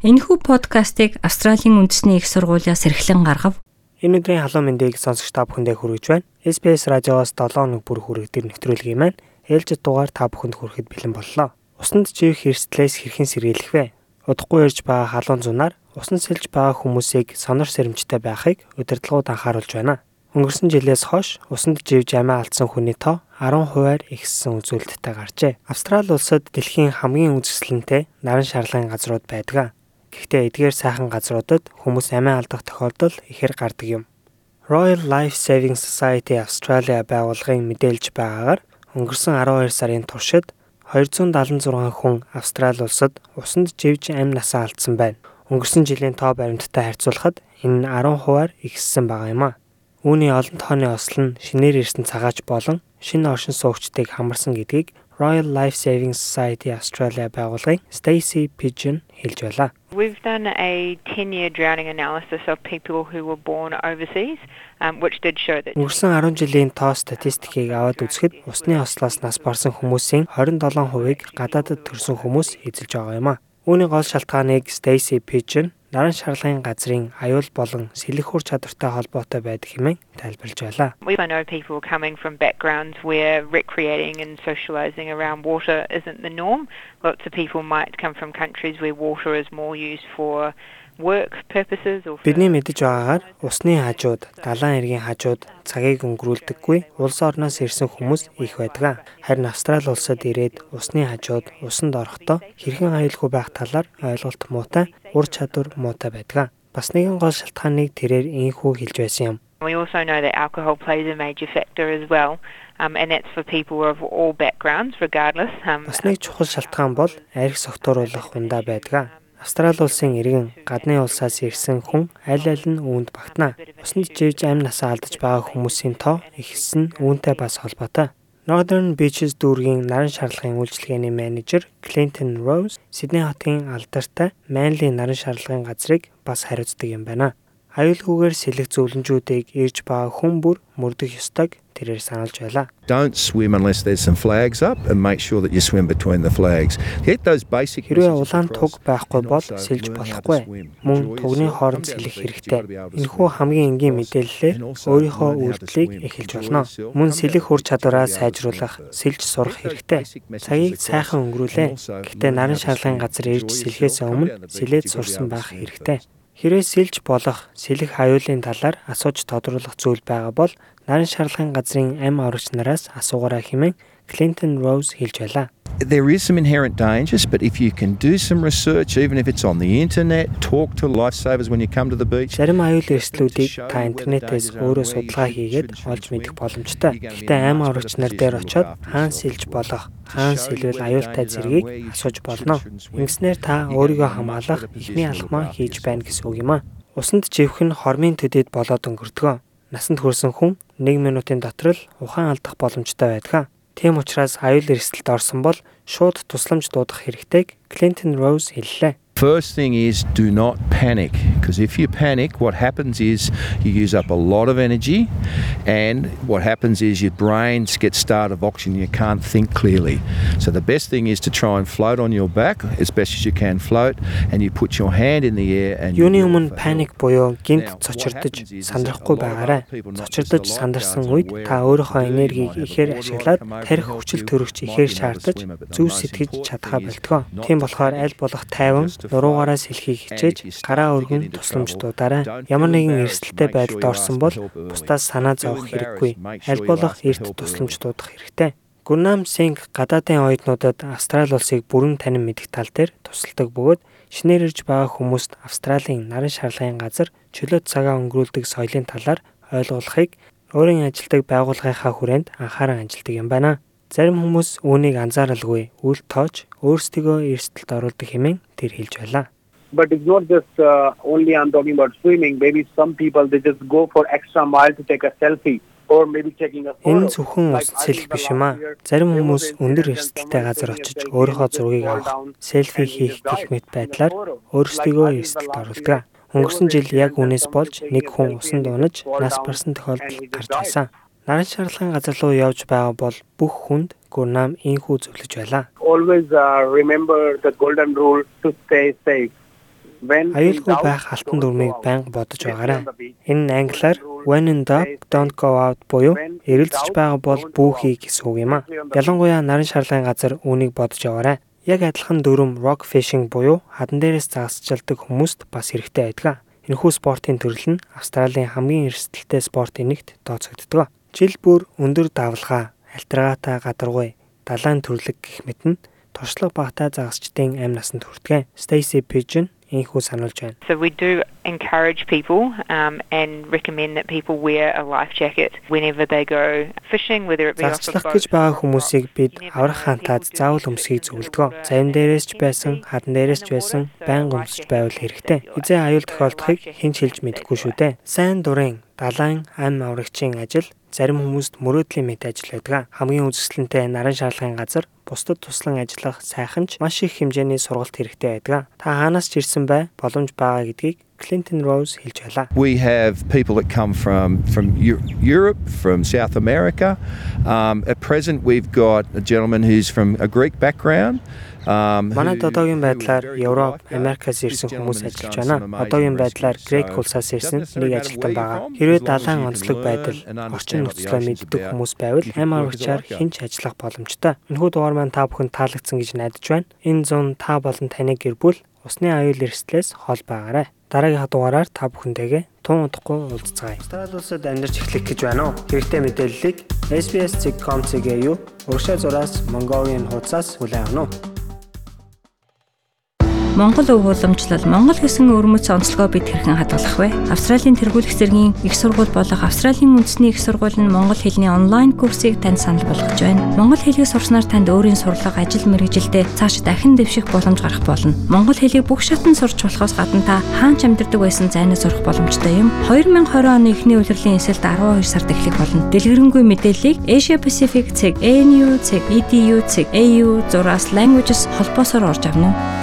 Энэхүү подкастыг Австралийн үндэсний их сургуулиас эрхлэн гаргав. Энэ өдрийн халуун мэндийг сонсогч та бүхэндээ хүргэж байна. SBS радиоос 7 өнөг бүр хүрэгдэг нэвтрүүлгийн маань ээлжид дугаар та бүхэнд хүрэхэд бэлэн боллоо. Усанд живэх эрсдлээс хэрхэн сэргийлэх вэ? Удахгүй ирж байгаа халуун зунаар усан сэлж байгаа хүмүүсийг сонор сэрэмжтэй байхыг удирдлагууд анхааруулж байна. Өнгөрсөн жилээс хойш усанд живж амиа алдсан хүний тоо 10%-аар ихссэн үзүүлэлттэй гарчээ. Австрали улсад дэлхийн хамгийн үзэсгэлэнтэй наран шарлагын газрууд байдаг. Гэхдээ эдгээр сайхан газруудад хүмүүс амиа алдах тохиолдол ихээр гардаг юм. Royal Life Saving Society Australia байгууллагын мэдээлж байгаагаар өнгөрсөн 12 сарын туршид 276 хүн Австрали улсад усанд живж амь насаа алдсан байна. Өнгөрсөн жилийн тоо баримттай харьцуулахад энэ нь 10%-аар ихссэн байгаа юм а. Үүний олон тооны осол нь шинээр ирсэн цагаач болон шинэ оршин суугчдыг хамарсан гэдгийг Royal Life Saving Society Australia байгууллагын Stacey Pigeon хэлж байлаа. We've done a 10-year drowning analysis of people who were born overseas, um, which did show that Өнгөрсөн 10 жилийн тоо статистикийг аваад үзэхэд усны ослоос нас барсан хүмүүсийн 27%-ыг гадаадд төрсэн хүмүүс эзэлж байгаа юм а. Үүний гол шалтгааныг Stacey Pigeon наран шарлагын газрын аюул болон сэлэх хур чадвартай холбоотой байдаг хэмээн тайлбарлаж байлаа. We know people coming from backgrounds where recreating and socializing around water isn't the norm. Lots of people might come from countries where water is more used for Бидний мэдэж байгаагаар усны хажууд, далайн эргийн хажууд цагийг өнгөрүүлдэггүй улс орноос ирсэн хүмүүс их байдаг. Харин Австрали улсад ирээд усны хажууд усанд орохдоо хэрхэн аюулгүй байх талаар ойлголт муутай, ур чадвар муутай байдаг. Бас нэгэн гол шалтгааныг тэрээр инхүү хэлж байсан юм. We also know that alcohol plays a major factor as well. Um, and that's for people of all backgrounds regardless. Um, Бас нэг чухал шалтгаан бол арх согтууруулах ундаа байдаг. Австрали улсын иргэн гадны улсаас ирсэн хүн аль аль нь үүнд багтана. Усанд живж амь насаа алдаж байгаа хүмүүсийн тоо ихсэн үүнтэй бас холбоотой. Northern Beaches дүүргийн наран шарлагын үйлчилгээний менежер Clinton Rose Сидней хотын алдартай Manly наран шарлагын газрыг бас хариуцдаг юм байна. Аюулгүйгээр сэлэх зөвлөмжүүдийг ирж байгаа хүн бүр мөрдөх ёстойг тэрээр саналж байлаа. Don't swim unless there's some flags up and make sure that you swim between the flags. Get those basic Хэрвээ улаан туг байхгүй бол сэлж болохгүй. Мөн тугны хооронд сэлэх хэрэгтэй. Энэхүү хамгийн энгийн мэдээллээр өөрийнхөө үйлдэлийг эхэлж болно. Мөн сэлэх хур чадвараа сайжруулах, сэлж сурах хэрэгтэй. Цагийг сайхан өнгөрүүлээ. Гэхдээ наран шарлагын газар ирж сэлхээс өмнө сэлээд сурсан байх хэрэгтэй. Хэрвээ сэлж болох, сэлэх аюулын талаар асууж тодруулах зүйл байгаа бол наран шарлагын газрын амь орогч нараас асуугаарай хэмээн Clinton Rose хэлж байлаа. There is some inherent dangers, but if you can do some research, even if it's on the internet, talk to lifesavers when you come to the beach. Зарим аюул эрсдлүүдийг та интернетээс өөрөө судалгаа хийгээд олж мэдэх боломжтой. Гэхдээ аймаг орогч нар дээр очиод хаан сэлж болох, хаан сэлвэл аюултай зэргийг асууж болно. Ингэснээр та өөрийгөө хамгаалах ихний алхмаа хийж байна гэсэн үг юм а. Усанд живэх нь хормын төдөд болоод өнгөрдгөө. Насанд хүрсэн хүн 1 минутын дотор л ухаан алдах боломжтой байдаг. Тийм учраас аюул эрсдэлд орсон бол шууд тусламж дуудах хэрэгтэйг Clinton Rose хэллээ. First thing is do not panic because if you panic, what happens is you use up a lot of energy, and what happens is your brain gets starved of oxygen. You can't think clearly. So the best thing is to try and float on your back as best as you can float, and you put your hand in the air and. you Юуны өмнө паник буюу гинт цочирдож сандрахгүй байгаарай. Цочирдож сандарсан үед та өөрийнхөө энергийг ихээр ашиглаад тарих хүчил төрөгч ихээр шаардаж most сэтгэж чадхаа not Тийм болохоор аль болох тайван just to нуруугаараа float. сэлхийг And хичээж гараа өргөн into тусламж trouble, дуудаарай. don't Ямар нэгэн эрсдэлтэй байдалд орсон бол бусдаас санаа зовох хэрэггүй. Аль болох эрт help тусламж early. дуудах хэрэгтэй. Гүрнам Синг гадаадын оюутнуудад Австрали улсыг бүрэн танин мэдэх тал дээр тусалдаг бөгөөд шинээр ирж байгаа хүмүүст Австралийн наран шарлагын газар чөлөөт цагаа өнгөрүүлдэг соёлын талаар ойлгуулахыг өөрийн ажилдаг байгууллагынхаа хүрээнд анхааран ажилдаг юм байна. Зарим хүмүүс үүнийг анзааралгүй үл тоож өөрсдөө эрсдэлд оруулдаг хэмээн тэр хэлж байлаа. but it's not just uh, only I'm talking about swimming. Maybe some people they just go for extra mile to take a selfie or maybe taking a photo. Энэ зөвхөн ус сэлэх биш юм аа. Зарим хүмүүс өндөр эрсдэлтэй газар очиж өөрийнхөө зургийг авах, селфи хийх гэх мэт байдлаар өөрсдөө эрсдэлд оруулдаг. Өнгөрсөн жил яг үүнээс болж нэг хүн усанд унаж нас барсан тохиолдол гарч байсан. Наран шарлагын газар руу явж байгаа бол бүх хүнд гурнам инхүү зөвлөж байлаа. Always uh, remember the golden rule to stay safe. Аюулгүй байх алтан дүрмийг байнга бодож байгаарай. Энэ нь англиар when in doubt don't go out буюу эргэлзэж байгаа бол бүүхий гэсэн үг юм а. Ялангуяа нарийн шарлагын газар үүнийг бодож яваарай. Яг адилхан дүрм rock fishing буюу хадан дээрээс загасчилдаг хүмүүст бас хэрэгтэй байдаг. Энэхүү спортын төрөл нь Австралийн хамгийн эрсдэлтэй спортын нэгт тооцогддог. Жил бүр өндөр давлгаа, альтрагаатай гадаргуй, далайн төрлөг гэх мэт нь туршлага багтаа загасчдын амь насанд хүрдэг. Stacy Pigeon энэхүү сануулж байна. So we do encourage people um, and recommend that people wear a life jacket whenever they go fishing whether it be off Загчлах boat гэж байгаа хүмүүсийг бид аврах хантаад заавал өмсөхийг зөвлөдөг. Зарим дээрээс ч байсан, хадан дээрээс ч байсан байнга өмсөж байвал хэрэгтэй. Хизээ аюул тохиолдохыг хэн ч хэлж мэдэхгүй шүү дээ. Сайн дурын далайн ам аврагчийн ажил зарим хүмүүст мөрөөдлийн мэт ажил байдаг. Хамгийн үзэсгэлэнтэй нарийн шарлагын газар бусдад туслан ажиллах сайхан ч маш их хэмжээний сургалт хэрэгтэй байдаг. Та хаанаас ч ирсэн бай боломж байгаа гэдгийг Clinton Rose хэлж байлаа. We have people that come from from Eu- Europe, from South America. Um, at present, we've got a gentleman who's from a Greek background. Um, Манайд who- одоогийн байдлаар Европ. Америкаас ирсэн хүмүүс ажиллаж байна. Одоогийн байдлаар Грек улсаас ирсэн нэг ажилтан байгаа. Хэрвээ далайн онцлог байдал, орчин нөхцөлөө мэддэг хүмүүс байвал аврагчаар lifeguard. хинч ажиллах боломжтой. Энэхүү дугаар маань та бүхэнд таалагдсан гэж найдаж байна. Энэ зун та болон таны гэр бүл усны аюул эрсдлээс хол байгаарай. Дараагийнхаа дугаараар та бүхэнтэйгээ тун удахгүй уулзцаая. Австрали улсад амьдарч эхлэх гэж байна уу? Хэрэгтэй мэдээллийг SBS.com.cg-ийн урагшаа зураас Mongolian хуудасаас хүлээн авах нь. Монгол өв уламжлал Монгол гэсэн өрмөц онцлогоо бид хэрхэн хадгалах вэ? Австралийн тэргуулах зэргийн их сургууль болох Австралийн үндэсний их сургууль нь монгол хэлний онлайн курсыг танд санал болгож байна. Монгол хэлийг сурснаар танд өөрийн сурлага, ажил мэргэжилдээ цааш дахин дэвших боломж гарах болно. Монгол хэлийг бүх шатнд сурч болохоос гадна та хаан ч амьдардаг байсан зайнаа сурах боломжтой юм. 2020 оны эхний улирлын эсэлд 12 сард эхлэх болно. Дэлгэрэнгүй мэдээллийг Asia Pacific цэг ANU цэг EDU цэг AU зураас languages холбоосоор орж авна уу?